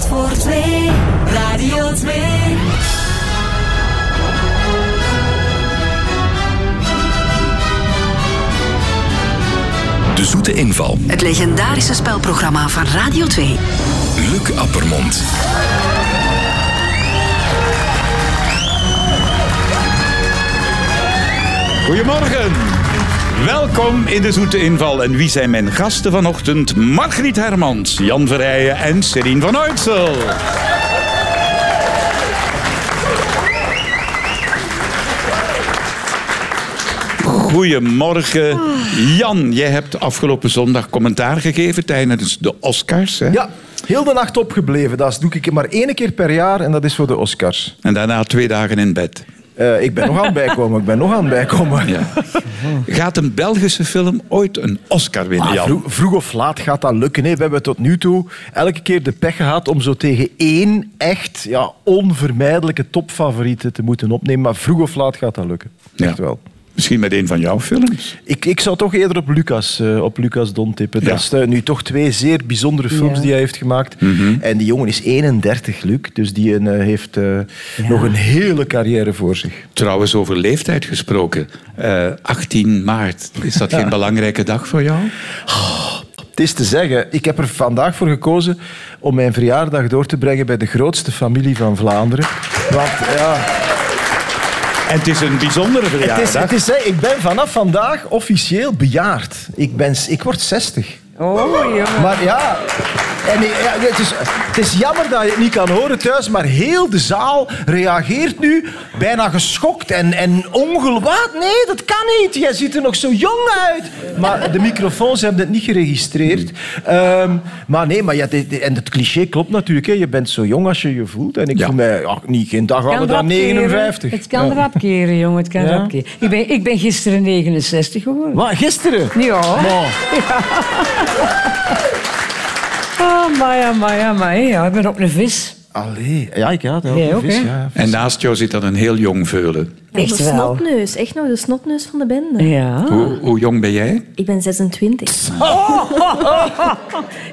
telt voor twee. Radio 2. De Zoete Inval. Het legendarische spelprogramma van Radio 2. Luc Appermond. Goedemorgen. Welkom in de Zoete Inval. En wie zijn mijn gasten vanochtend? Margriet Hermans, Jan Verrijen en Serien van Uitsel. Goedemorgen. Jan, jij hebt afgelopen zondag commentaar gegeven tijdens de Oscars. Hè? Ja, heel de nacht opgebleven. Dat doe ik maar één keer per jaar en dat is voor de Oscars. En daarna twee dagen in bed. Eh, ik ben nog aan het bijkomen. Ik ben nog aan het bijkomen. Ja. Gaat een Belgische film ooit een Oscar winnen, Ah, vroeg, vroeg of laat gaat dat lukken. Hè. We hebben tot nu toe elke keer de pech gehad om zo tegen één echt ja, onvermijdelijke topfavoriete te moeten opnemen. Maar vroeg of laat gaat dat lukken. Echt Ja. wel. Misschien met een van jouw films. Ik, ik zou toch eerder op Lucas, eh, op Lucas Don tippen. Ja. Dat is eh, nu toch twee zeer bijzondere films Ja. die hij heeft gemaakt. Mhm. En die jongen is 31, Luc. Dus die eh, heeft eh, nog een hele carrière voor zich. Trouwens, over leeftijd gesproken. Eh, 18 maart, is dat geen belangrijke dag voor jou? Het is te zeggen, ik heb er vandaag voor gekozen om mijn verjaardag door te brengen bij de grootste familie van Vlaanderen. Want ja, En het is een bijzondere het verjaardag. is, het is, ik ben vanaf vandaag officieel bejaard. Ik, ben, ik word 60. Oh, jongen. Maar ja, en, ja het, is, het is jammer dat je het niet kan horen thuis, maar heel de zaal reageert nu bijna geschokt en, en? Nee, dat kan niet. Jij ziet er nog zo jong uit. Maar de microfoons hebben het niet geregistreerd. Ehm, maar nee, maar ja, dit- dit- en het cliché klopt natuurlijk. Hè. Je bent zo jong als je je voelt. En ik Ja. voel mij ja, niet, geen dag ouder dan rap keren. 59. Het kan Ja. rap keren, jongen. Het kan Ja? rap keren. Ik ben, ik ben gisteren 69 geworden. Wat, gisteren? Ja. Maar, Oh, maar ja, maar ja, maar ja. Ik ben op een vis. allee. Ja, ik ja, dat Jij ook, vis, hè? ja. En naast jou zit dan een heel jong veulen. Echt de wel. snotneus. Echt nog de snotneus van de bende. Ja. Hoe, hoe jong ben jij? Ik ben 26.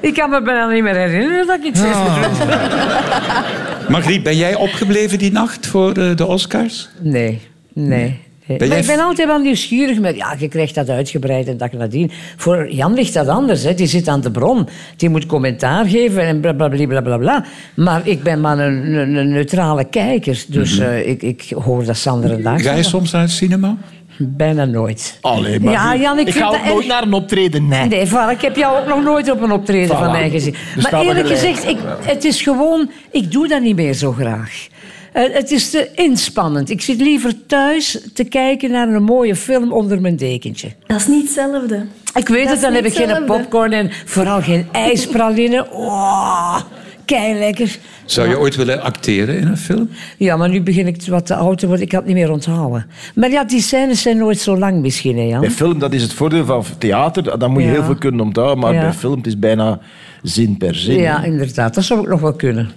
Ik kan me bijna niet meer herinneren dat ik iets Ah. zeg. Margriet, ben jij opgebleven die nacht voor eh, de Oscars? Nee, nee. nee. Ben Maar ik ben altijd wel nieuwsgierig met... Ja, je krijgt dat uitgebreid en dat nadien. Voor Jan ligt dat anders. Hè. Die zit aan de bron. Die moet commentaar geven en blablabla. Bla, bla, bla. Maar ik ben maar een, een, een neutrale kijker. Dus eh, ik, ik hoor dat Sander en Dag. Mhm. Ga je soms naar het cinema? Bijna nooit. Allee, maar Ja, Jan, ik ga ook nooit naar een optreden, nee. Nee, voilà, ik heb jou ook nog nooit op een optreden van mij gezien. Maar eerlijk gezegd, ik, het is gewoon... Ik doe dat niet meer zo graag. Eh, het is te inspannend. Ik zit liever thuis te kijken naar een mooie film onder mijn dekentje. Dat is niet hetzelfde. Ik weet Dat het, dan heb ik geen popcorn en vooral geen ijspraline. Oh, kei lekker. Zou je ooit willen acteren in een film? Ja, maar nu begin ik wat te oud te worden. Ik had het niet meer onthouden. Maar ja, die scènes zijn nooit zo lang misschien, hè Jan? Bij film, dat is het voordeel van theater. Dan moet je Ja. heel veel kunnen onthouden. Maar Ja. bij film het is bijna zin per zin. Ja, hè. inderdaad. Dat zou ik nog wel kunnen.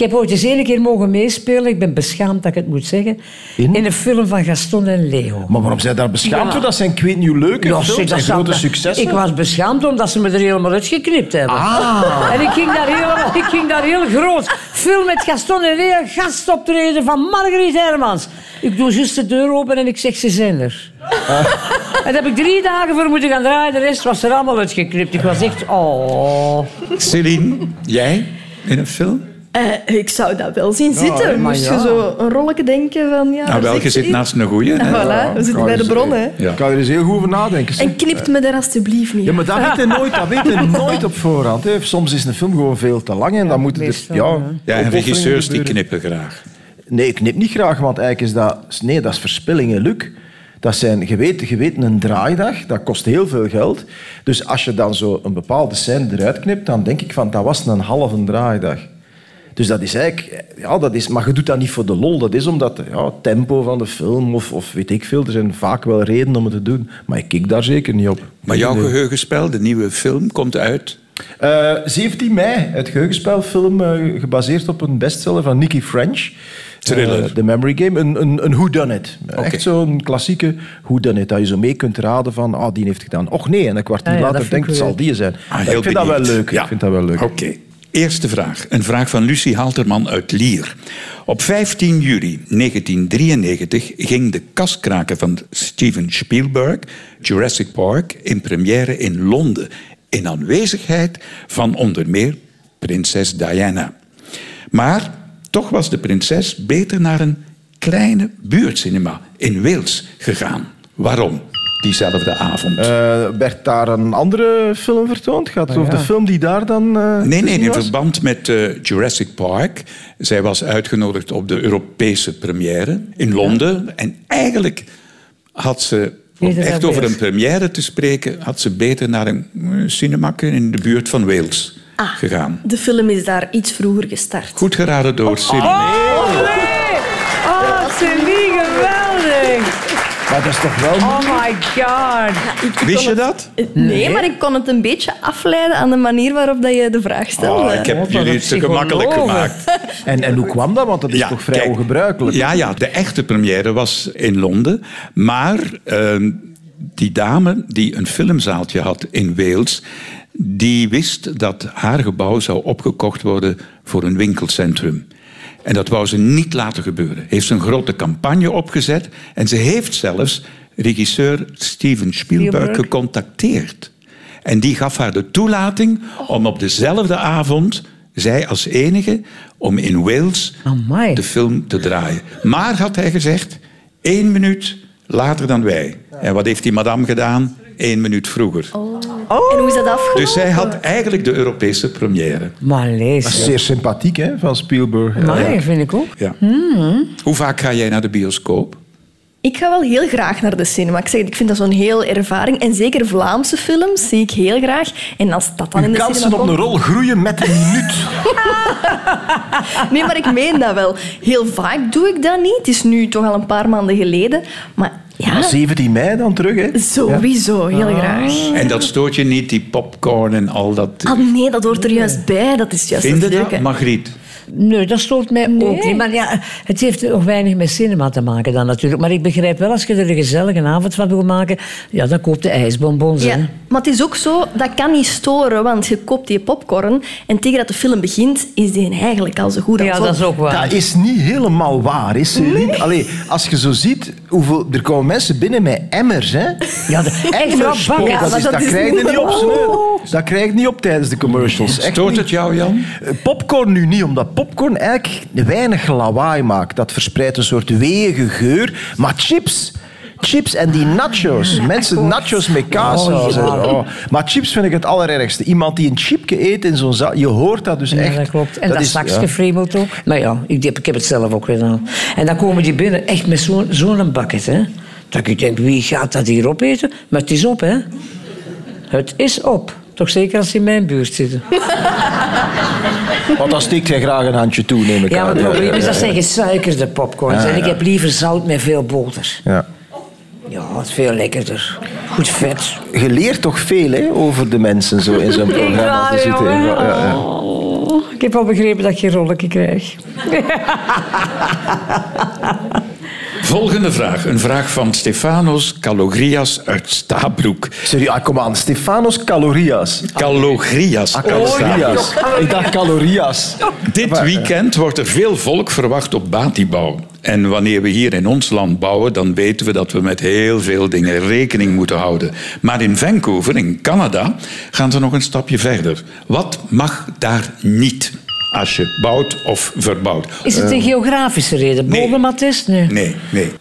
Ik heb ooit eens één keer mogen meespelen, ik ben beschaamd dat ik het moet zeggen, In? in een film van Gaston en Leo. Maar waarom zijn daar beschaamd Ja. voor? Dat zijn, ik weet niet, leuke Ja, films dat zou- grote successen. Ik was beschaamd omdat ze me er helemaal uitgeknipt hebben. Ah. En ik ging, daar heel, ik ging daar heel groot. Film met Gaston en Leo, gastoptreden van Marguerite Hermans. Ik doe juist de deur open en ik zeg, ze zijn er. En daar heb ik drie dagen voor moeten gaan draaien. De rest was er allemaal uitgeknipt. Ik was echt... Oh... Celine, jij in een film? Eh, ik zou dat wel zien zitten. maar Moest ja. je zo een rolletje denken van... Ja, Nou, wel, zegt je ze zit in? naast een goeie. Ja, hè? voilà, we zitten bij de bron, hè. Ik kan er eens heel goed over nadenken. zeg. En knipt me daar alstublieft niet Ja, maar dat weet je nooit, dat weet je nooit op voorhand. Hè. Soms is een film gewoon veel te lang en dan moeten er ja, ja. Ja, en regisseurs die knippen graag. Nee, ik knip niet graag, want eigenlijk is dat... Nee, dat is verspilling, hè, Luc. Dat zijn, je weet, je weet, een draaidag, dat kost heel veel geld. Dus als je dan zo een bepaalde scène eruit knipt, dan denk ik van, dat was een halve draaidag. Dus dat is eigenlijk... Ja, dat is, maar je doet dat niet voor de lol. Dat is omdat ja, het tempo van de film of, of weet ik veel... Er zijn vaak wel redenen om het te doen. Maar ik kijk daar zeker niet op. Maar jouw Nee. geheugenspel, de nieuwe film, komt uit. Eh, 17 mei, het geheugenspelfilm eh, gebaseerd op een bestseller van Nicky French. Thriller. Eh, The Memory Game, een, een, een whodunit. Oké. Echt zo'n klassieke whodunit, dat je zo mee kunt raden van, ah, die heeft gedaan. Och nee, en een kwartier Ah ja, later denkt, het zal die zijn. Ah, ik vind dat wel leuk. Ja. Ik vind dat wel leuk. Oké. Eerste vraag. Een vraag van Lucie Halterman uit Lier. Op 15 juli 1993 ging de kaskraker van Steven Spielberg, Jurassic Park, in première in Londen. In aanwezigheid van onder meer prinses Diana. Maar toch was de prinses beter naar een kleine buurtcinema in Wales gegaan. Waarom? Diezelfde avond. Eh, werd daar een andere film vertoond? Gaat het over de film die daar dan... eh, Nee, nee, in was? verband met eh, Jurassic Park. Zij was uitgenodigd op de Europese première in Londen. En eigenlijk had ze, om echt over een première te spreken, had ze beter naar een eh, cinemakke in de buurt van Wales Ah. gegaan. De film is daar iets vroeger gestart. Goed geraden door Celine. Oh, nee! Oh, dat is toch wel... Oh my god. Wist je het- dat? Nee, maar ik kon het een beetje afleiden aan de manier waarop dat je de vraag stelde. Oh, ik heb Wat een jullie het te gemakkelijk gemaakt. En, en hoe kwam dat? Want dat is toch vrij kijk, ongebruikelijk? Ja, ja, de echte première was in Londen. Maar ehm, die dame die een filmzaaltje had in Wales... die wist dat haar gebouw zou opgekocht worden voor een winkelcentrum. En dat wou ze niet laten gebeuren. Heeft ze een grote campagne opgezet. En ze heeft zelfs regisseur Steven Spielberg, Spielberg. gecontacteerd. En die gaf haar de toelating om op dezelfde avond, zij als enige, om in Wales Amai. de film te draaien. Maar, had hij gezegd, één minuut later dan wij. En wat heeft die madame gedaan? Eén minuut vroeger. En hoe is dat afgelopen? Dus zij had eigenlijk de Europese première. Maar Dat is lees. zeer sympathiek hè, van Spielberg. Maar vind ik ook. Ja. Hoe vaak ga jij naar de bioscoop? Ik ga wel heel graag naar de cinema. Ik, zeg, ik vind dat zo'n heel ervaring. En zeker Vlaamse films zie ik heel graag. En als dat dan in de kansen cinema op een rol groeien met een minuut. Nee, maar ik meen dat wel. Heel vaak doe ik dat niet. Het is nu toch al een paar maanden geleden. Maar ja, 17 mei dan terug, hè? sowieso. Heel graag. En dat stoort je niet, die popcorn en al dat. Ah nee, dat hoort er juist bij. Dat is juist Vind je het leuke. dat, Margriet? Nee, dat stoort mij ook niet. Maar ja, het heeft nog weinig met cinema te maken dan natuurlijk. Maar ik begrijp wel, als je er een gezellige avond van wil maken, ja, dan koop de ijsbonbons. Ja, hè. maar het is ook zo, dat kan niet storen, want je koopt die popcorn en tegen dat de film begint, is die eigenlijk al zo goed als Ja, op. dat is ook waar. Dat is niet helemaal waar, is Celine? Allee, als je zo ziet, hoeveel, er komen mensen binnen met emmers, hè? Ja, de, bakken. Ja, dat, is, dat dat is krijg je niet op. Dat krijg je niet op tijdens de commercials. Echt Stoort het jou, Jan? Eh, Popcorn nu niet, omdat popcorn eigenlijk weinig lawaai maakt. Dat verspreidt een soort weeige geur. Maar chips... Chips en die nachos. Mensen nachos met kaassaus. Oh, ja. Oh. Maar chips vind ik het allerergste. Iemand die een chipje eet in zo'n zaal. Je hoort dat dus Ja, echt. dat klopt. En dat, is- straks ja. gefremeld ook. Maar ja, ik, heb- ik heb het zelf ook gedaan. En dan komen die binnen echt met zo'n zo'n bucket. Hè. Dat ik denk, wie gaat dat hier opeten? Maar het is op, hè. Het is op. Toch zeker als ze in mijn buurt zitten. Want dan steekt hij graag een handje toe, neem ik Ja, maar aan. het probleem is dat zijn gesuikerde popcorns. En ik heb liever zout met veel boter. Ja. Ja, dat is veel lekkerder. Goed vet. Je leert toch veel hè, over de mensen zo in zo'n programma te zitten. Ja, ja, ja. Oh, ik heb al begrepen dat ik geen rolletje krijg. Volgende vraag. Een vraag van Stefanos Calogrias uit Stabroek. Sorry, ah, kom aan. Stefanos Calorias. Calogrias. Ah, calorias. Ik dacht calorias. Dit weekend wordt er veel volk verwacht op Batibouw. En wanneer we hier in ons land bouwen, dan weten we dat we met heel veel dingen rekening moeten houden. Maar in Vancouver, in Canada, gaan ze nog een stapje verder. Wat mag daar niet als je bouwt of verbouwt? Is het een geografische reden? nee. Bodemattest? Nee. Nee, nee.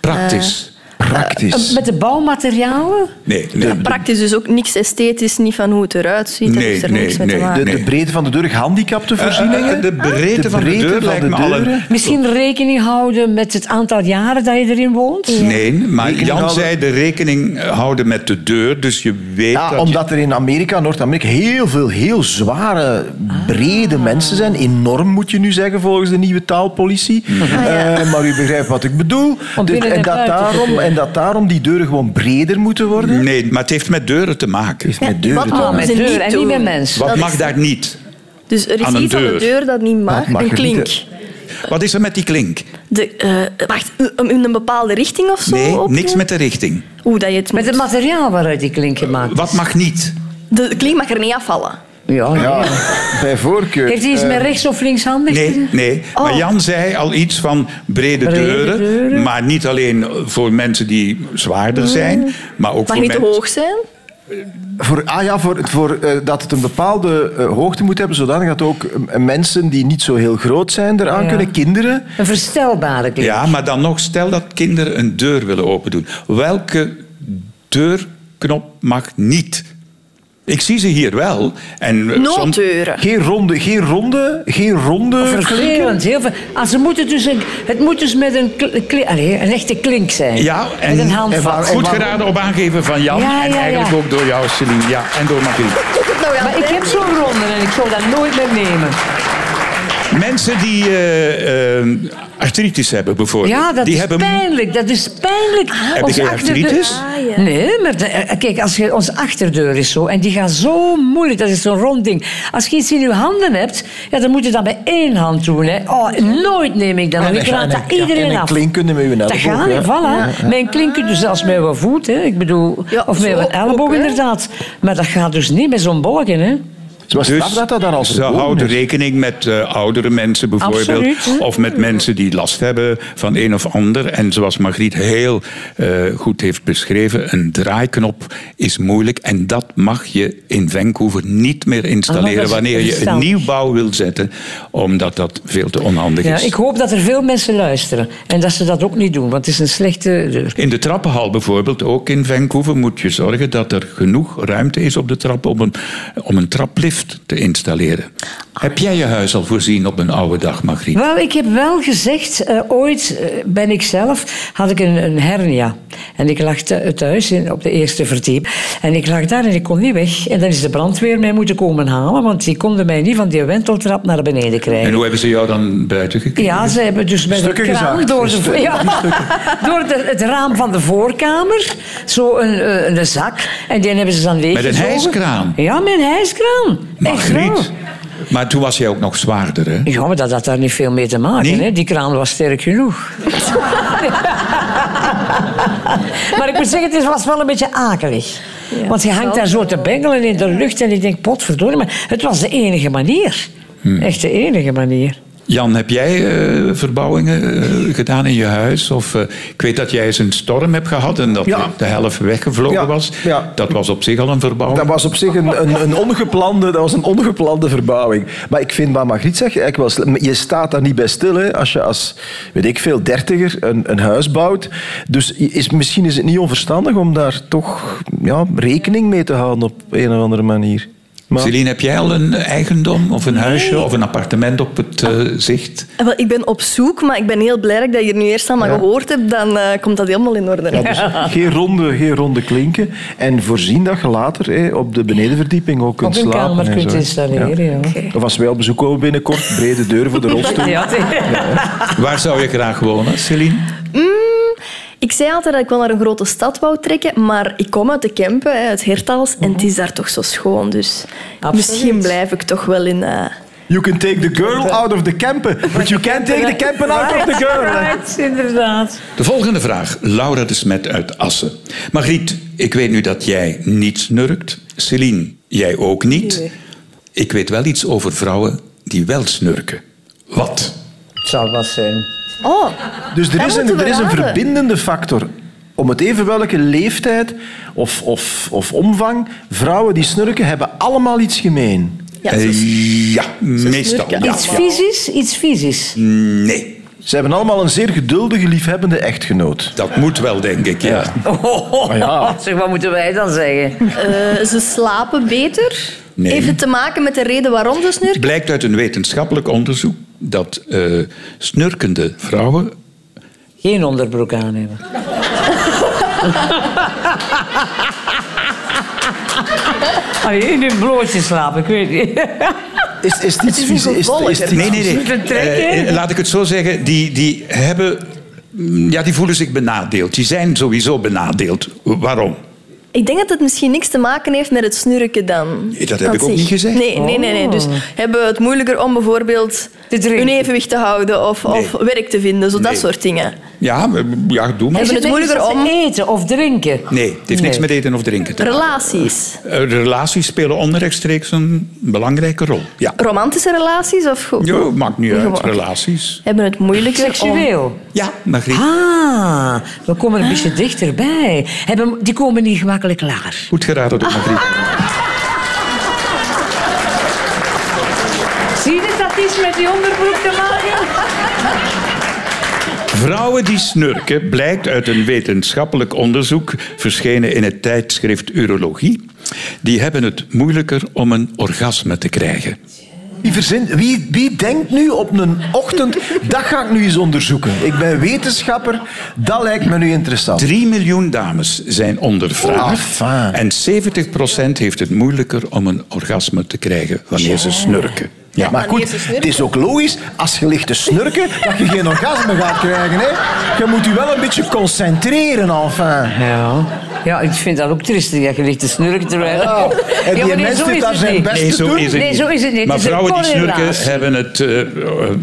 Praktisch. Praktisch. Met de bouwmaterialen? Nee, nee. Praktisch dus ook niks esthetisch, niet van hoe het eruit ziet. Nee, heeft er nee, niks mee nee. te maken. De, de breedte van de deur, gehandicapte voorzieningen? Eh, de breedte De van de deur van lijkt de me al een- deuren? Misschien rekening houden met het aantal jaren dat je erin woont? Nee, maar Rekening Jan houden. zei de rekening houden met de deur, dus je weet Ja, dat je- omdat er in Amerika, Noord-Amerika, heel veel heel zware, brede mensen zijn. Enorm moet je nu zeggen, volgens de nieuwe taalpolitie. Eh, maar u begrijpt wat ik bedoel. Om Dus- binnen en, en dat daarom. En dat daarom die deuren gewoon breder moeten worden. Nee, maar het heeft met deuren te maken. Met deuren te maken. met en niet met mensen. Wat mag daar niet? Dus er is aan iets aan de deur? dat niet mag. mag een klink. niet, Wat is er met die klink? De, eh, wacht, om in een bepaalde richting of zo? Nee, op niks met de richting. Hoe dat je het Met moet. het materiaal waaruit die klink gemaakt is. Wat mag niet? De klink mag er niet afvallen. Ja, Ja. bij voorkeur. Heeft hij iets Eh, met rechts of linkshandig? Nee, nee. Oh. Maar Jan zei al iets van brede, Brede deuren, deuren. Maar niet alleen voor mensen die zwaarder zijn, maar ook Mag voor niet te mensen... hoog zijn. Voor, ah ja, voor, voor, eh, dat het een bepaalde eh, hoogte moet hebben, zodanig dat ook eh, mensen die niet zo heel groot zijn eraan Ja. kunnen, kinderen. Een verstelbare klink. Ja, maar dan nog, stel dat kinderen een deur willen open doen. Welke deurknop mag niet? Ik zie ze hier wel. En eh. Geen ronde, geen ronde, geen ronde. Vervelend. Heel veel. Als ze moeten dus een, het moet dus met een, kl- kli- allee, een echte klink zijn. Ja, en, met een en handvat. waar- goed waarom? geraden op aangeven van Jan. Ja, en ja, eigenlijk ja. ook door jou, Celine. Ja, en door Margriet. Nou ja, Maar ik heb zo'n ronde en ik zou dat nooit meer nemen. Mensen die eh, eh, artritis hebben bijvoorbeeld. Ja, dat die is hebben pijnlijk. Dat is pijnlijk. Heb Ons jij achterdeur- artritis? Ah, ja. Nee, maar de- eh, kijk, als je, onze achterdeur is zo en die gaat zo moeilijk. Dat is zo'n rond ding. Als je iets in je handen hebt, ja, dan moet je dat met één hand doen. Hè. Oh, nooit neem ik dat. En Ik raad dat een- iedereen en een af. klink kunnen met je Dat elleboog, gaat niet, ja. voilà. Met een klink je zelfs met je voet. Hè. Ik bedoel, Ja, of met een elleboog inderdaad. Maar dat gaat dus niet met zo'n bolken. Hè. Dus dat dat dan al ze houden is. rekening met eh, oudere mensen bijvoorbeeld. Absoluut. Of met mensen die last hebben van een of ander. En zoals Margriet heel eh, goed heeft beschreven, een draaiknop is moeilijk. En dat mag je in Vancouver niet meer Ah, installeren is wanneer je een nieuwbouw wil zetten. Omdat dat veel te onhandig Ja, is. ik hoop dat er veel mensen luisteren. En dat ze dat ook niet doen, want het is een slechte deur. In de trappenhal bijvoorbeeld, ook in Vancouver, moet je zorgen dat er genoeg ruimte is op de trap om een, om een traplift te installeren. Heb jij je huis al voorzien op een oude dag, Margriet? Wel, ik heb wel gezegd, eh, ooit eh, ben ik zelf, had ik een, een hernia. En ik lag thu- thuis in, op de eerste verdiep. En ik lag daar en ik kon niet weg. En dan is de brandweer mij moeten komen halen, want die konden mij niet van die wenteltrap naar beneden krijgen. En hoe hebben ze jou dan buiten gekregen? Ja, ze hebben dus met Stukken een kraan door, de, Stukken. ja, door de- het raam van de voorkamer, zo een, eh, een zak. En die hebben ze dan leeg Met een hijskraan? Ja, met een hijskraan. Echt waar. Margriet. Maar toen was jij ook nog zwaarder, hè? Ja, maar dat had daar niet veel mee te maken. Nee? Hè? Die kraan was sterk genoeg. maar ik moet zeggen, het was wel een beetje akelig. Want je hangt daar zo te bengelen in de lucht en ik denk, potverdorie. Maar het was de enige manier. Hmm. Echt de enige manier. Jan, heb jij eh, verbouwingen eh, gedaan in je huis? Of, eh, ik weet dat jij eens een storm hebt gehad en dat Ja. de helft weggevlogen Ja, was. ja. Dat was op zich al een verbouwing. Dat was op zich een, een, een, ongeplande, dat was een ongeplande verbouwing. Maar ik vind wat Margriet zegt eigenlijk wel... Je staat daar niet bij stil, hè, als je als, weet ik veel, dertiger een, een huis bouwt. Dus is, misschien is het niet onverstandig om daar toch ja, rekening mee te houden op een of andere manier. Maar, Celine, heb jij al een eigendom of een huisje of een appartement op het eh, zicht? En wel, ik ben op zoek, maar ik ben heel blij dat ik dat hier nu eerst allemaal Ja. gehoord heb. Dan eh, komt dat helemaal in orde. ja, dus geen, ronde, geen ronde klinken. En voorzien dat je later hè, op de benedenverdieping ook kunt Op een slapen. kamer kunt installeren, ja. Of als wij op bezoek komen binnenkort, brede deuren voor de rolstoel. Ja, Waar zou je graag wonen, Celine? Ik zei altijd dat ik wel naar een grote stad wou trekken, maar ik kom uit de Kempen, hè, uit Hertals, en het is daar toch zo schoon. Dus Absoluut. misschien blijf ik toch wel in... eh, You can take the girl out of the camper, but you can't take the camper out of the girl. Right, inderdaad. De volgende vraag. Laura de Smet uit Assen. Margriet, ik weet nu dat jij niet snurkt. Celine, jij ook niet. Ik weet wel iets over vrouwen die wel snurken. Wat? Het zal wat zijn. Oh, Dus er is, een, er is een verbindende factor. Om het even welke leeftijd of, of, of omvang, vrouwen die snurken hebben allemaal iets gemeen. ja, Eh, ja, meestal. Ja. Iets fysisch, iets fysisch. Nee, Ze hebben allemaal een zeer geduldige, liefhebbende echtgenoot. dat moet wel, denk ik. Ja. Oh, ja. Zeg, wat moeten wij dan zeggen? Eh, ze slapen beter. Nee. Heeft het te maken met de reden waarom ze snurken? Blijkt uit een wetenschappelijk onderzoek dat eh, snurkende vrouwen Geen onderbroek aan hebben. Allee, in een blootje slapen, ik weet niet. Is, is het iets is? Is, Nee, nee? Eh, eh, laat ik het zo zeggen. Die, die hebben... mm, Ja, die voelen zich benadeeld. Die zijn sowieso benadeeld. Waarom? Ik denk dat het misschien niks te maken heeft met het snurken dan. Nee, dat heb ik ook zich. niet gezegd. Nee, nee, nee, nee. Dus hebben het moeilijker om bijvoorbeeld hun evenwicht te houden of, of werk te vinden, zo dat Nee. soort dingen. Ja, ja, doe maar. Hebben het moeilijker om- eten of drinken? Nee, het heeft niks met eten of drinken te maken. Relaties. Eh, De relaties spelen onrechtstreeks een belangrijke rol. Ja. Romantische relaties of goed? Ja, maakt niet uit. Gewoon. Relaties. Hebben het moeilijker om... Seksueel. Ja, Margriet. Ah, we komen een beetje dichterbij. Hebben, die komen niet gemakkelijk klaar. Goed geraden door Margriet. Zie je dat iets met die onderbroek te maken? Vrouwen die snurken blijkt uit een wetenschappelijk onderzoek verschenen in het tijdschrift Urologie. Die hebben het moeilijker om een orgasme te krijgen. Wie, verzint, wie, wie denkt nu op een ochtend, dat ga ik nu eens onderzoeken. Ik ben wetenschapper, dat lijkt me nu interessant. 3 miljoen dames zijn ondervraagd. Ah. En 70% heeft het moeilijker om een orgasme te krijgen wanneer ze snurken. Ja. Maar goed, het is ook logisch, als je ligt te snurken, dat je geen orgasme gaat krijgen. Hè? Je moet je wel een beetje concentreren, enfin. Ja. ja, ik vind dat ook triestig dat je ligt te snurken terwijl... Oh, en die Ja, maar nee, mens zo zit is daar het zijn niet. best Nee, te zo doen. is het Nee, niet. zo is het niet. Maar vrouwen die snurken hebben het eh, eh,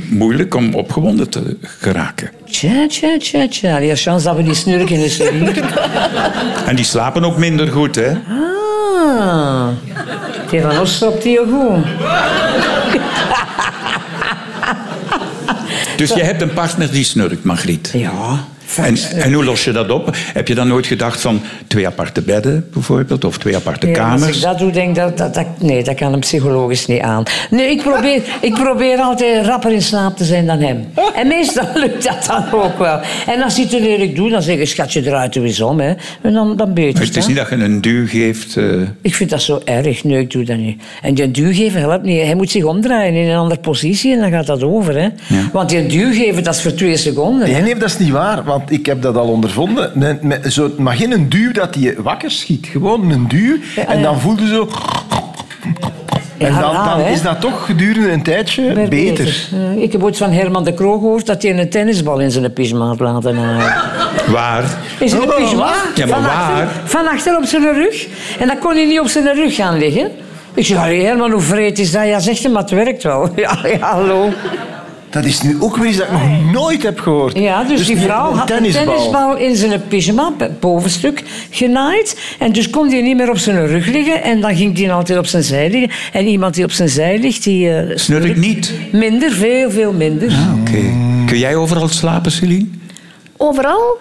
moeilijk om opgewonden te geraken. Tja, tja, tja, tja. Die chance dat we die snurken is er niet. En die slapen ook minder goed, hè? Ah. Die van ons stopt die ook goed. Dus je hebt een partner die snurkt, Margriet. Ja. En, en hoe los je dat op? Heb je dan nooit gedacht van twee aparte bedden, bijvoorbeeld? Of twee aparte Ja, als kamers? ik dat doe, denk ik dat, dat, dat... Nee, dat kan hem psychologisch niet aan. Nee, ik probeer, ik probeer altijd rapper in slaap te zijn dan hem. En meestal lukt dat dan ook wel. En als hij het te lelijk doet, dan zeg ik, schatje, draait u eens om. Hè. En dan, dan beter Dus het is niet dat je een duw geeft. eh, Ik vind dat zo erg. Nee, ik doe dat niet. En die duw geven helpt niet. Hij moet zich omdraaien in een andere positie en dan gaat dat over. Hè. Want die duw geven, dat is voor twee seconden. Nee, nee, dat is niet waar, want ik heb dat al ondervonden. Met zo, maar geen een duw dat je wakker schiet. Gewoon een duw. En dan voel je zo... En Ja, dan, is dat toch gedurende een tijdje beter. Ik heb ooit van Herman de Kroog gehoord dat hij een tennisbal in zijn pyjama had laten halen. waar? In zijn Oh, pyjama? Ja, maar van achter, waar? Van achter op zijn rug. En dan kon hij niet op zijn rug gaan liggen. Ik zei, "Allee, Herman, hoe vreed is dat? Ja, zegt hij, maar het werkt wel. Ja, ja hallo. Dat is nu ook weer iets dat ik nog nooit heb gehoord. Ja, dus, die vrouw had een tennisbal. tennisbal in zijn pyjama, het bovenstuk, genaaid. En dus kon hij niet meer op zijn rug liggen. En dan ging hij altijd op zijn zij liggen. En iemand die op zijn zij ligt, die... eh, Snurkt niet. Minder, veel, veel minder. Ah, Oké. Kun jij overal slapen, Celine? Overal?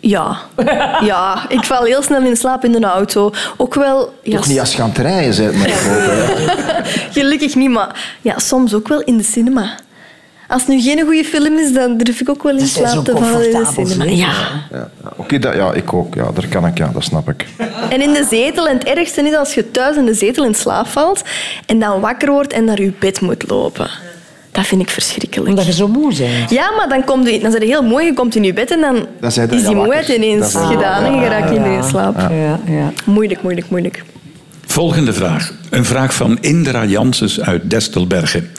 Ja. ja, ik val heel snel in slaap in de auto. Ook wel... Ja, Toch niet als je aan het rijden bent, maar Gelukkig niet, maar ja, soms ook wel in de cinema. Als het nu geen goede film is, dan durf ik ook wel in zijn slaap te vallen in de cinema. Ja. Ja, ja, Oké, dat, ja, ik ook. Ja, daar kan ik, ja, dat snap ik. En in de zetel. En het ergste is als je thuis in de zetel in slaap valt en dan wakker wordt en naar je bed moet lopen. Dat vind ik verschrikkelijk. Omdat je zo moe bent. Ja, maar dan, komt je, dan ben je heel mooi, je komt in je bed en dan, zijn is die ja, moeheid ineens Dat gedaan en je raakt niet meer in slaap. Ja, ja. Moeilijk, moeilijk, moeilijk. Volgende vraag. Een vraag van Indra Janssens uit Destelbergen.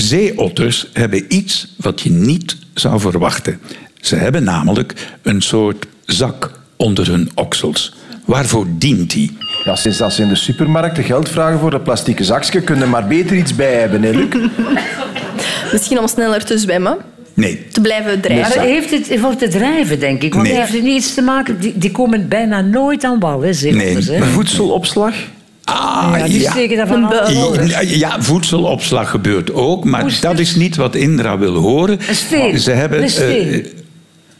Zeeotters hebben iets wat je niet zou verwachten. Ze hebben namelijk een soort zak onder hun oksels. Waarvoor dient die? Ja, sinds dat ze in de supermarkt de geld vragen voor een plastieke zakje, kunnen er maar beter iets bij hebben, hè, Luc? Misschien om sneller te zwemmen, Nee. te blijven Maar drijven. heeft het voor te drijven, denk ik. Want Nee. heeft het niet iets te maken... Die, die komen bijna nooit aan wal, hè, zeehoppers, Nee. hè. Voedselopslag? Ah, Ja, die. Ja, ja, voedselopslag gebeurt ook, maar Oesters. dat is niet wat Indra wil horen. Een steen. Ze hebben, eh,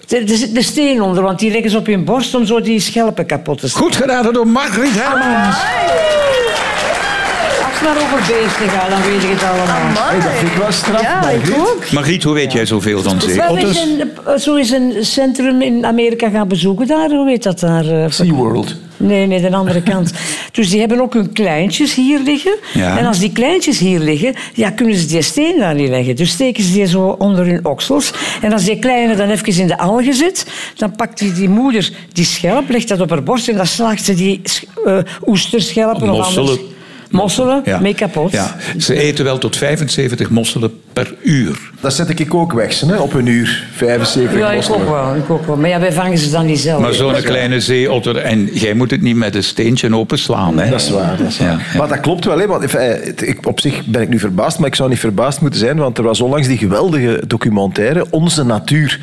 zit de steen onder, want die leggen ze op hun borst om zo die schelpen kapot te slaan. goed geraden door Margriet Hermans. Als het maar over beesten gaat, dan weet ik het allemaal. Hey, dat vind ik wel straf, Ja, Margriet. ook. Margriet, hoe weet jij zoveel van zeeotters? zijn eh, zo is een centrum in Amerika gaan bezoeken daar. Hoe heet dat daar? eh, SeaWorld. Nee, nee, de andere kant. Dus die hebben ook hun kleintjes hier liggen. Ja. En als die kleintjes hier liggen, ja, kunnen ze die steen daar niet leggen. Dus steken ze die zo onder hun oksels. En als die kleine dan even in de algen zit, dan pakt die, die moeder die schelp, legt dat op haar borst en dan slaagt ze die uh, oesterschelpen of Mosselen. anders. Mosselen, Ja. mee kapot. Ja. Ze eten wel tot 75 mosselen per uur. Dat zet ik ook weg, hè, op een uur. 75 Ja, ik ook wel. Ik ook wel. Maar ja, wij vangen ze dan niet zelf. Maar zo'n kleine zeeotter, en jij moet het niet met een steentje openslaan. Hè? Dat is waar. Dat is waar. Ja, ja. Maar dat klopt wel. Hè, want, eh, ik, op zich ben ik nu verbaasd, maar ik zou niet verbaasd moeten zijn, want er was onlangs die geweldige documentaire Onze Natuur.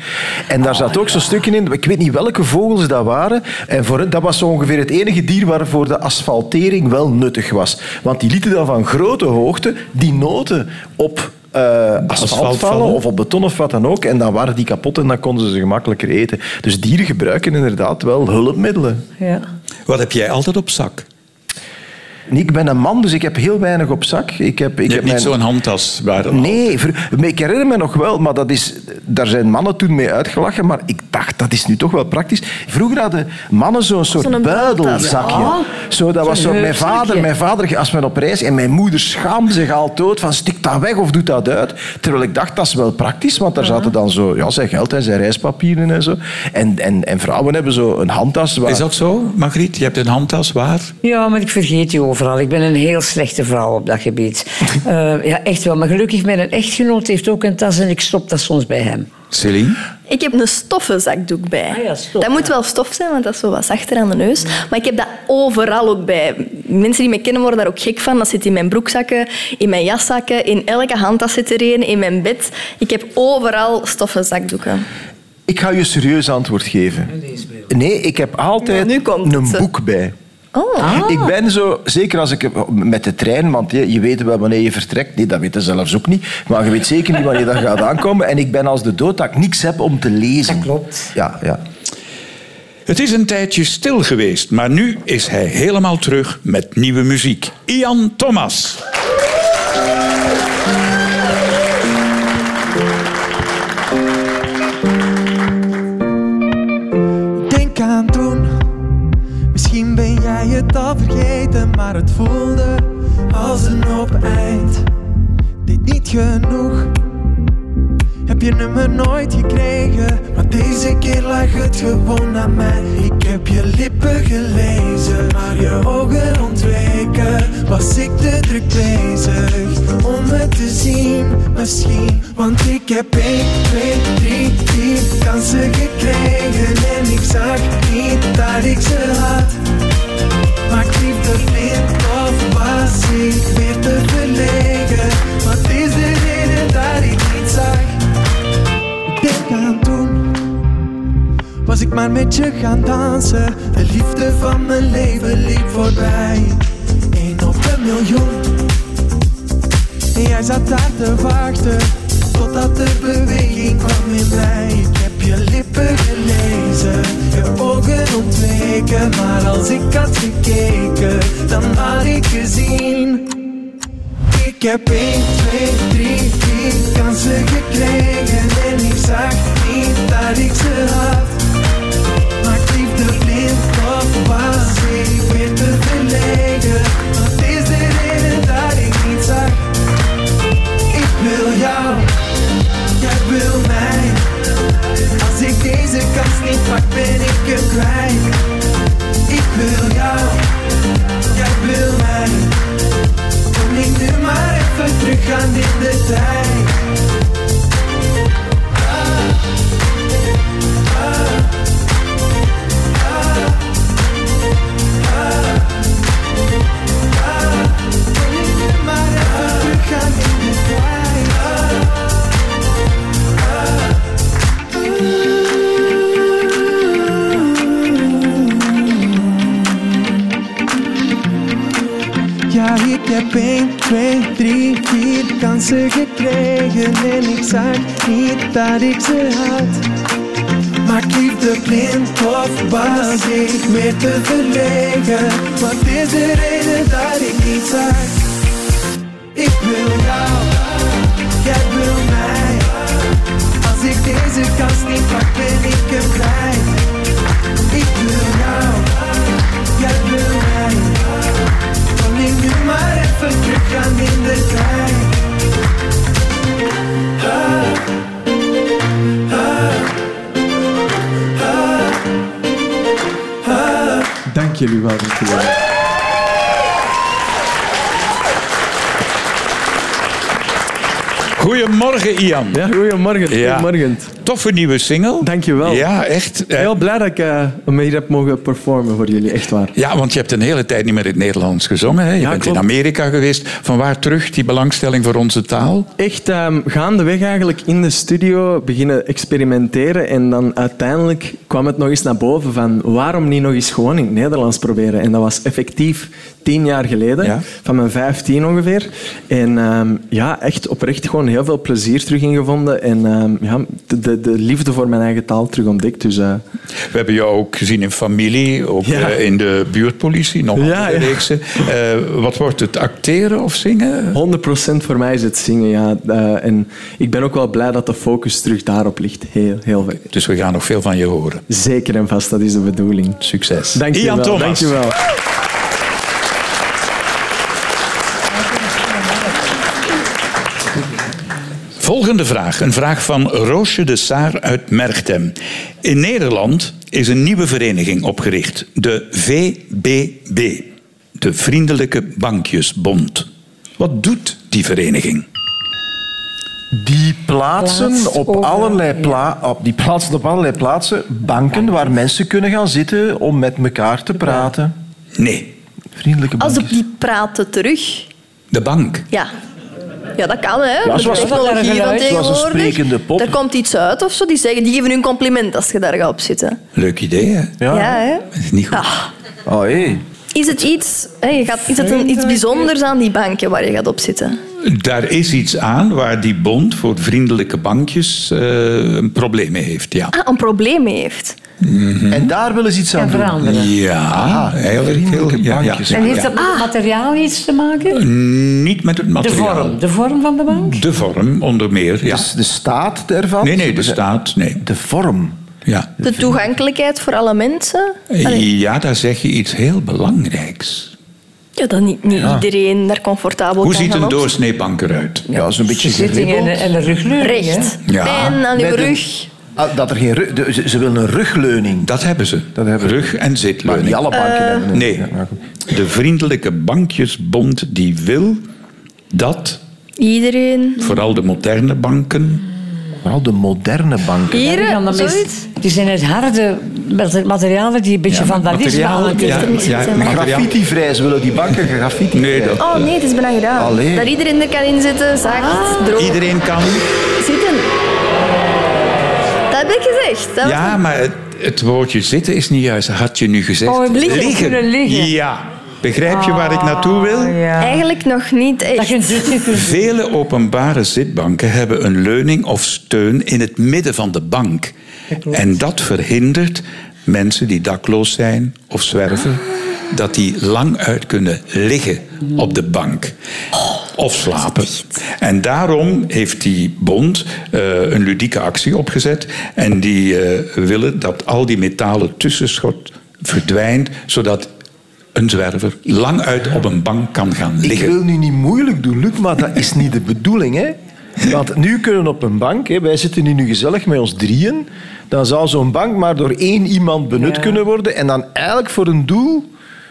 En daar zat ook zo'n stukje in, ik weet niet welke vogels dat waren, en voor, dat was zo ongeveer het enige dier waarvoor de asfaltering wel nuttig was. Want die lieten dan van grote hoogte die noten op eh, asfalt, Asfalt vallen vallen. of op beton of wat dan ook. En dan waren die kapot en dan konden ze ze gemakkelijker eten. Dus dieren gebruiken inderdaad wel hulpmiddelen. Ja. Wat heb jij altijd op zak? Nee, ik ben een man, dus ik heb heel weinig op zak. Ik heb, ik Je heb hebt niet mijn- zo'n handtas waar dan Nee, ver- ik herinner me nog wel, maar dat is, daar zijn mannen toen mee uitgelachen, maar ik dacht, dat is nu toch wel praktisch. Vroeger hadden mannen zo'n soort buidelzakje. Ja. Zo, dat was zo, mijn vader, mijn vader, als men op reis, en mijn moeder schaamde zich al dood van stik dat weg of doe dat uit. Terwijl ik dacht, dat is wel praktisch, want daar zaten dan zo, ja, zijn geld en zijn reispapieren en zo. En, en, en vrouwen hebben zo een handtas waar... Is dat zo, Margriet? Je hebt een handtas waar? ja, maar ik vergeet die overal. Ik ben een heel slechte vrouw op dat gebied. Eh, ja, echt wel. Maar gelukkig, mijn echtgenoot heeft ook een tas en ik stop dat soms bij hem. Celine? Ik heb een stoffen zakdoek bij. Ah ja, stof, dat moet ja. wel stof zijn, want dat is zo wat zachter aan de neus. Maar ik heb dat overal ook bij. Mensen die me kennen worden daar ook gek van. Dat zit in mijn broekzakken, in mijn jaszakken, in elke handtas zit er een, in mijn bed. Ik heb overal stoffen zakdoeken. Ik ga je serieus antwoord geven. Nee, ik heb altijd komt een boek bij. Oh. Ik ben zo, zeker als ik met de trein, want je, je weet wel wanneer je vertrekt. Nee, dat weet je zelfs ook niet. Maar je weet zeker niet wanneer dat gaat aankomen. En ik ben als de dood dat ik niks heb om te lezen. Dat klopt. Ja, ja. Het is een tijdje stil geweest, maar nu is hij helemaal terug met nieuwe muziek. Ian Thomas. Vergeten, maar het voelde als een op eind. Dit niet genoeg. Heb je nummer nooit gekregen, maar deze keer lag het gewoon aan mij. Ik heb je lippen gelezen, maar je ogen ontweken. Was ik te druk bezig om het te zien, misschien? Want ik heb 1, 2, 3, 4 kansen gekregen en ik zag niet dat ik ze had. Maar ik liefde blind of was ik weer te verlegen? Wat is de reden dat ik niet zag? Ik denk aan toen Was ik maar met je gaan dansen De liefde van mijn leven liep voorbij Eén op een miljoen En jij zat daar te wachten Totdat er beweging kwam in mij je lippen gelezen Je ogen ontweken Maar als ik had gekeken Dan had ik gezien ik heb 1, 2, 3, 4 kansen gekregen en ik zag niet dat ik ze had. Maar liefde blind of was ik ik wil jou, jij wil mij. Kom ik nu maar even terug gaan in de tijd. Dat ik ze had. Maar ik liefde blind of was ik meer te verlegen? Wat is de reden dat ik niet zag? Ik wil jou, jij wil mij. Als ik deze kans niet pak, ben ik het kwijt. Ik wil jou, jij wil mij. Kan ik nu maar even terug gaan in de tijd? Dank jullie wel, dank jullie wel. Goedemorgen, Ian. Ja, goedemorgen. Ja. goedemorgen. Toffe nieuwe single. Dankjewel. Ja, echt. Eh, Heel blij dat ik uh, hem hier heb mogen performen voor jullie, echt waar. Ja, want je hebt een hele tijd niet meer in het Nederlands gezongen. Hè? Je Ja, bent klopt. in Amerika geweest. Van waar terug die belangstelling voor onze taal? Echt ehm, gaandeweg eigenlijk in de studio beginnen experimenteren en dan uiteindelijk kwam het nog eens naar boven van waarom niet nog eens gewoon in het Nederlands proberen. En dat was effectief tien jaar geleden, Ja. van mijn vijftien ongeveer. En ehm, ja, echt oprecht gewoon heel veel plezier terug in gevonden en ehm, ja, de, de, de liefde voor mijn eigen taal terug ontdekt. Dus eh, We hebben jou ook gezien in familie, ook Ja. eh, in de buurtpolitie, nog andere ja. reeksen. Eh, wat wordt het, acteren of zingen? 100% voor mij is het zingen, ja. En ik ben ook wel blij dat de focus terug daarop ligt. Heel, heel veel. Dus we gaan nog veel van je horen. Zeker en vast, dat is de bedoeling. Succes. Dank je wel. Thomas. Dank je wel. Volgende vraag. Een vraag van Roosje de Saar uit Merchtem. In Nederland is een nieuwe vereniging opgericht. De VBB. De Vriendelijke Bankjesbond. Wat doet die vereniging? Die plaatsen op over- allerlei pla op, die plaatsen op allerlei plaatsen banken waar mensen kunnen gaan zitten om met elkaar te praten. Nee, Vriendelijke Als bankjes. op die praten terug. de bank. Ja. Ja, dat kan, hè. Ja, zoals- de technologie van tegenwoordig. sprekende pop. Er komt iets uit of zo. Die zeggen, die geven hun compliment als je daar gaat op zitten. Leuk idee, hè? Ja. Ja, hè. Dat is niet goed. Ah. Oh, hé. Is het iets, hè, je gaat, is het een, iets bijzonders aan die banken waar je gaat op zitten? Daar is iets aan waar die bond voor vriendelijke bankjes eh, een probleem mee heeft. Ja, Ah, een probleem mee heeft. En daar willen ze iets aan veranderen. ja eigenlijk heel, vriendelijke ja, ja. bankjes. En heeft dat met het materiaal iets te maken? Niet met het De materiaal. vorm. De vorm van de bank? De vorm, onder meer. Ja. Dus de staat ervan? Nee, nee, de staat, nee. De vorm. Ja. De toegankelijkheid voor alle mensen? Allee, ja, daar zeg je iets heel belangrijks. Ja, dat niet, niet iedereen daar comfortabel Hoe kan ziet een op doorsnee bank eruit? Ja, zo'n beetje Zitting en, geribbeld. en een rugleuning. Recht. Ja. Pijn aan een- rug. Ah, dat er geen rug, de- ze, ze willen een rugleuning. Dat hebben ze. Dat hebben ze. Rug- en Maar zitleuning. niet alle banken hebben een- Nee, Ja, maar de Vriendelijke Bankjesbond die wil dat, Iedereen. vooral de moderne banken, Vooral de moderne banken. Ja, Hier, zoiets. Die zijn uit harde mat- materialen die een beetje vandalisme aankijken. ja, er niet ja, zitten. Graffiti-vrij. Ze willen die banken graffiti Nee, dat- Oh nee, het is bijna gedaan. Allee. Dat iedereen er kan inzitten, zacht, droog. Iedereen kan. Zitten. Dat heb ik gezegd. Dat Ja, maar het, het woordje zitten is niet juist. Had je nu gezegd. Oh, liggen. Kunnen liggen. Ja. Begrijp je waar ik naartoe wil? Ah, ja. Eigenlijk nog niet echt. Vele openbare zitbanken hebben een leuning of steun in het midden van de bank. En dat verhindert mensen die dakloos zijn of zwerven, dat die lang uit kunnen liggen op de bank. Of slapen. En daarom heeft die bond eh, een ludieke actie opgezet. En die eh, willen dat al die metalen tussenschot verdwijnt, zodat een zwerver lang uit op een bank kan gaan Ik liggen. wil nu niet moeilijk doen, Luc, maar dat is niet de bedoeling. Hè? Want nu kunnen we op een bank, hè, wij zitten hier nu gezellig met ons drieën, dan zou zo'n bank maar door één iemand benut Ja. kunnen worden en dan eigenlijk voor een doel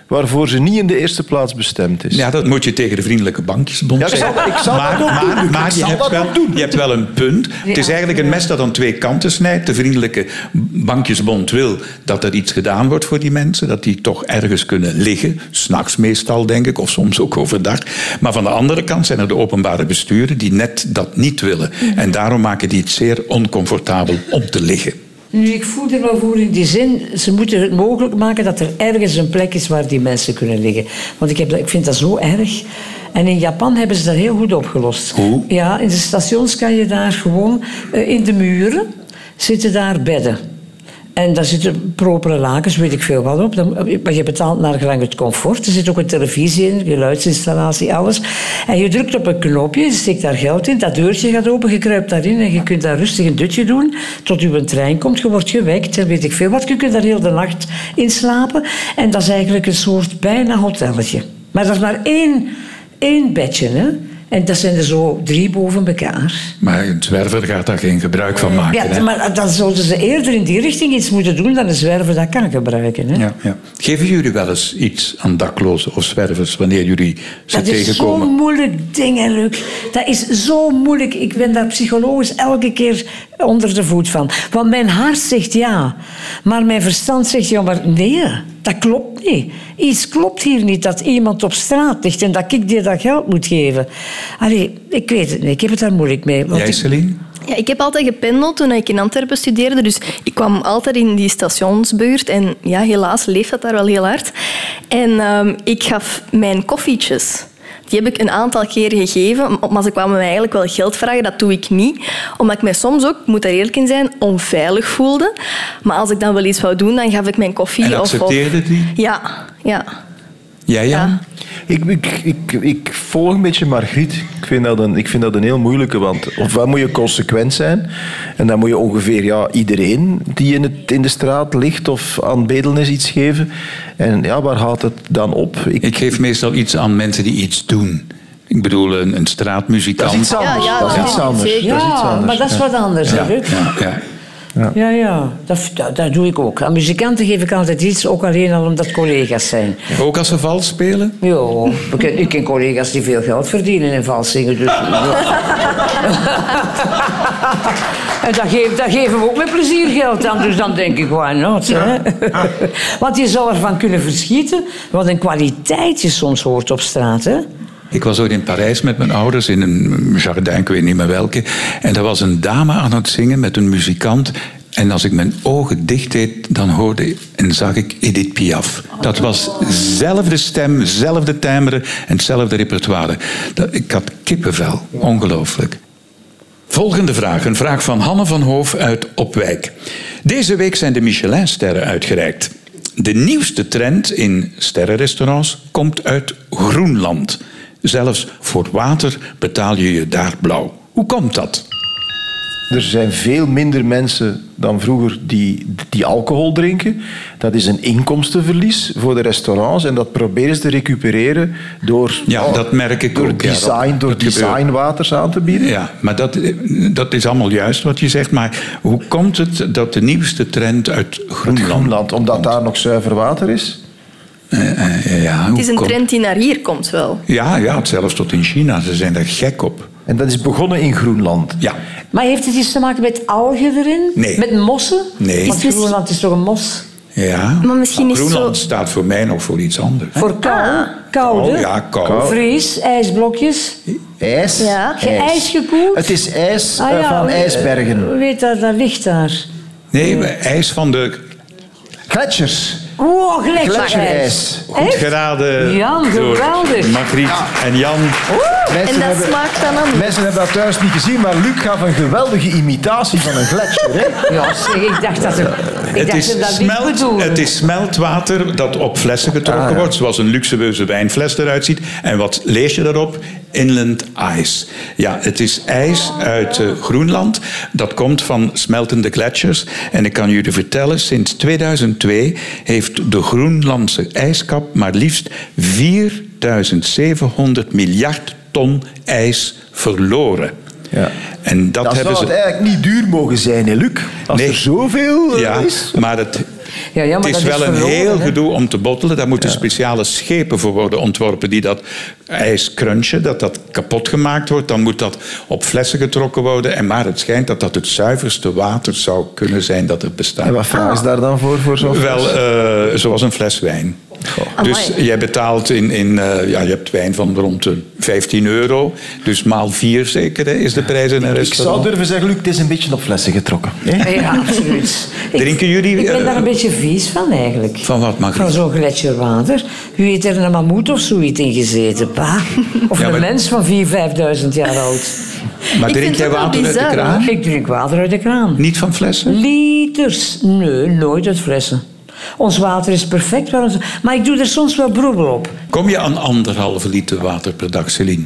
waarvoor ze niet in de eerste plaats bestemd is. Ja, dat moet je tegen de Vriendelijke Bankjesbond Ja, zeggen. ik zal maar, dat ook doen, maar, maar Ik je, zal hebt dat wel, doen. je hebt wel een punt. Het is eigenlijk een mes dat aan twee kanten snijdt. De Vriendelijke Bankjesbond wil dat er iets gedaan wordt voor die mensen. Dat die toch ergens kunnen liggen. S'nachts meestal, denk ik. Of soms ook overdag. Maar van de andere kant zijn er de openbare besturen die net dat niet willen. En daarom maken die het zeer oncomfortabel om te liggen. Nu, ik voel er wel voor in die zin, ze moeten het mogelijk maken dat er ergens een plek is waar die mensen kunnen liggen. Want ik, heb ik vind dat zo erg. En in Japan hebben ze dat heel goed opgelost. Hoe? Ja, in de stations kan je daar gewoon, eh, in de muren zitten daar bedden. En daar zitten propere lakens, weet ik veel wat op. Dan- Maar je betaalt naar gelang het comfort. Er zit ook een televisie in, geluidsinstallatie, alles. En je drukt op een knopje, je steekt daar geld in. Dat deurtje gaat open, je kruipt daarin en je kunt daar rustig een dutje doen. Tot je een trein komt, je wordt gewekt en weet ik veel wat. Je kunt daar heel de nacht in slapen. En dat is eigenlijk een soort bijna hotelletje. Maar dat is maar één, één bedje, hè. En dat zijn er zo drie boven elkaar. Maar een zwerver gaat daar geen gebruik van maken. Ja, hè? maar dan zouden ze eerder in die richting iets moeten doen dan een zwerver dat kan gebruiken. Hè? Ja, ja. Geven jullie wel eens iets aan daklozen of zwervers wanneer jullie ze Dat is zo'n tegenkomen? moeilijk ding, hè, Luc. Dat is zo moeilijk. Ik ben daar psychologisch elke keer onder de voet van. Want mijn hart zegt ja. Maar mijn verstand zegt ja, maar nee. Dat klopt niet. Iets klopt hier niet dat iemand op straat ligt en dat ik die dat geld moet geven. Allee, ik weet het niet. Ik heb het daar moeilijk mee. Want Jij, ik- Celine? Ja, ik heb altijd gependeld toen ik in Antwerpen studeerde. Dus ik kwam altijd in die stationsbuurt. En ja, helaas leeft dat daar wel heel hard. En ehm, ik gaf mijn koffietjes. Die heb ik een aantal keren gegeven, maar ze kwamen mij eigenlijk wel geld vragen. Dat doe ik niet, omdat ik mij soms ook, moet daar eerlijk in zijn, onveilig voelde. Maar als ik dan wel iets wou doen, dan gaf ik mijn koffie. En of- of, accepteerde die? Ja, ja. Jij, Jan? Ja. Ik, ik, ik, ik volg een beetje Margriet. Ik vind, dat een, ik vind dat een heel moeilijke, want ofwel moet je consequent zijn en dan moet je ongeveer ja, iedereen die in, het, in de straat ligt of aan het bedelen is iets geven. En ja, waar houdt het dan op? Ik, Ik geef meestal iets aan mensen die iets doen. Ik bedoel, een, een straatmuzikant. dat is iets anders. Ja, ja, dat is iets anders. Dat is iets Ja, anders. maar dat is wat anders, hè, Ja? Ja, ja. Ja, ja, dat, dat, dat doe ik ook. Aan muzikanten geef ik altijd iets, ook alleen al omdat collega's zijn. Ook als ze vals spelen? Ja, ik ken, ik ken collega's die veel geld verdienen in vals zingen. Dus, en dat, geef, dat geven we ook met plezier geld aan. Dus dan denk ik, why not? Hè? Want je zou ervan kunnen verschieten wat een kwaliteit je soms hoort op straat. Hè? Ik was ooit in Parijs met mijn ouders in een jardin, ik weet niet meer welke. En er was een dame aan het zingen met een muzikant. En als ik mijn ogen dicht deed, dan hoorde en zag ik Edith Piaf. Dat was dezelfde stem, dezelfde timbre en hetzelfde repertoire. Ik had kippenvel. Ongelooflijk. Volgende vraag. Een vraag van Hanne van Hoof uit Opwijk. Deze week zijn de Michelinsterren uitgereikt. De nieuwste trend in sterrenrestaurants komt uit Groenland. Zelfs voor water betaal je je daar blauw. Hoe komt dat? Er zijn veel minder mensen dan vroeger die, die alcohol drinken. Dat is een inkomstenverlies voor de restaurants. En dat proberen ze te recupereren door, Ja, oh, dat merk ik door ook, ja, design, dat- door designwaters aan te bieden. Ja, maar dat, dat is allemaal juist wat je zegt. Maar hoe komt het dat de nieuwste trend uit Groenland... Groenland, omdat daar nog zuiver water is. Eh, eh, ja, Het is een komt- trend die naar hier komt wel. Ja, ja, zelfs tot in China. Ze zijn daar gek op. En dat is begonnen in Groenland. Ja, Maar heeft het iets te maken met algen erin? Nee. Met mossen? Nee. Want Groenland is toch een mos? ja. Maar misschien is Groenland zo- staat voor mij nog voor iets anders. Voor kou, koude, Oh, ja, kou. vries, ijsblokjes. IJs. Ja. Ijs gekoeld? Het is ijs Ah eh, ja, van we- ijsbergen. we weten dat, dat ligt daar. Nee, ijs van de Gletsjers. Oh, gletsjerijs. Gletsjerijs. goed geraden Jan, geweldig. Margriet en Jan. Mensen En dat hebben- smaakt dan anders. Mensen hebben dat thuis niet gezien, maar Luc gaf een geweldige imitatie van een gletsjer. Hè? Ja, zeg, ik dacht dat ze, ik Het dacht is, ze dat niet smelt, bedoelden. het is smeltwater dat op flessen getrokken Ah, ja. wordt, zoals een luxueuze wijnfles eruit ziet. En wat lees je daarop? Inland ice. Ja, het is ijs uit eh, Groenland. Dat komt van smeltende gletsjers. En ik kan jullie vertellen, sinds 2002 heeft de Groenlandse ijskap maar liefst 4700 miljard ton ijs verloren. Ja. En dat, Dat hebben zou ze. het eigenlijk niet duur mogen zijn, hè, Luc? Als Nee. er zoveel eh, Ja, is. maar het, Ja, ja, maar het is dat is wel een verloren, heel hè. gedoe om te bottelen. Daar moeten speciale schepen voor worden ontworpen die dat ijs crunchen, dat dat kapot gemaakt wordt. Dan moet dat op flessen getrokken worden. En maar het schijnt dat dat het zuiverste water zou kunnen zijn dat er bestaat. En wat vragen ze daar dan voor, voor zo'n Wel, eh, zoals een fles wijn. Dus Amai. jij betaalt in, in eh, ja, je hebt wijn van rond de 15 euro. Dus maal vier zeker hè, is de prijs in een Ik zou restaurant. durven zeggen, Luc, het is een beetje op flessen getrokken. Hè? Ja, absoluut. Ik- Drinken jullie, Ik ben eh, daar een beetje vies van, eigenlijk. Van wat, Margriet? Van zo'n gletsjerwater. Wie heeft er een mammoet of zoiets in gezeten? Bah. Of Ja, een mens van 4.000, 5.000 jaar oud. Maar Ik drink jij water uit de kraan? Ik drink water uit de kraan. Niet van flessen? Liters. Nee, nooit uit flessen. Ons water is perfect. Maar ik doe er soms wel broebel op. Kom je aan anderhalve liter water per dag, Celine?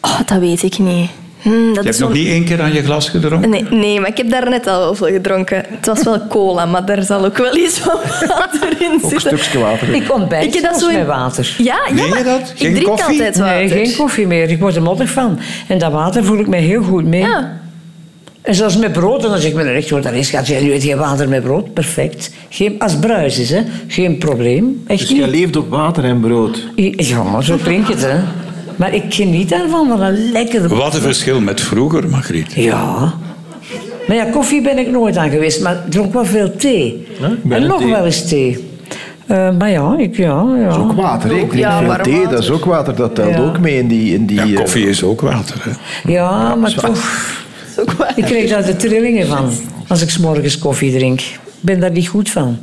Oh, dat weet ik niet. Hmm, dat Je hebt nog niet één keer aan je glas gedronken? Nee, nee, maar ik heb daar net al wel veel gedronken. Het was wel cola, maar daar zal ook wel iets van water in Ook een zitten. stukje water. Ik ontbijt Ik heb dat zelfs zo in- met water. Ja, ja maar dat? Geen ik drink koffie? altijd water. Nee, geen koffie meer. Ik word er mottig van. En dat water voel ik me heel goed mee. Ja. En zelfs met brood, en als ik met een recht hoor, dan is gaat nu eet je water met brood. Perfect. Geen, als bruis is, hè. geen probleem. Echt Dus niet. jij leeft op water en brood. Ja, maar zo klinkt het, hè. Maar ik geniet daarvan, van een lekker... Wat een verschil met vroeger, Margriet. Ja. Maar ja, koffie ben ik nooit aan geweest, maar ik dronk wel veel thee. ben en nog thee. wel eens thee. Eh, maar ja, ik, ja, ja. Dat is ook water. hè. Ik drink Ja, veel thee, dat is ook water. Dat telt Ja. ook mee in die... In die Ja, eh, koffie is ook water. Hè? Ja, maar toch... Dat is ook waar. Ik kreeg daar de trillingen van als ik 's morgens koffie drink. Ik ben daar niet goed van.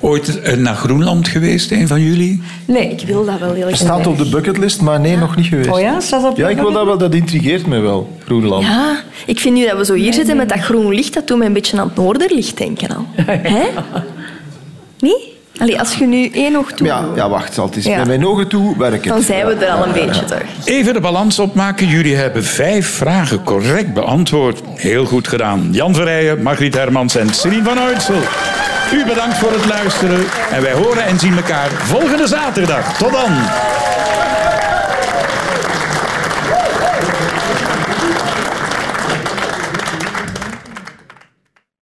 Ooit eh, naar Groenland geweest, een van jullie? Nee. Ik wil dat wel heel erg. staat op de bucketlist, maar nee, nog niet geweest. Oh ja, staat op Ja, ik wil dat wel. Dat intrigeert me wel, Groenland. Ja, ik vind nu dat we zo hier zitten met dat groen licht, dat doet me een beetje aan het noorderlicht denken al. Hè? Niet? Allee, als je nu één oog toe... Ja, ja, wacht. Zal het eens Ja. met mijn ogen toe werken. Dan zijn we er al een beetje toch. Even de balans opmaken. Jullie hebben vijf vragen correct beantwoord. Heel goed gedaan. Jan Verrijen, Margriet Hermans en Celine van Uitsel. U bedankt voor het luisteren. En wij horen en zien elkaar volgende zaterdag. Tot dan.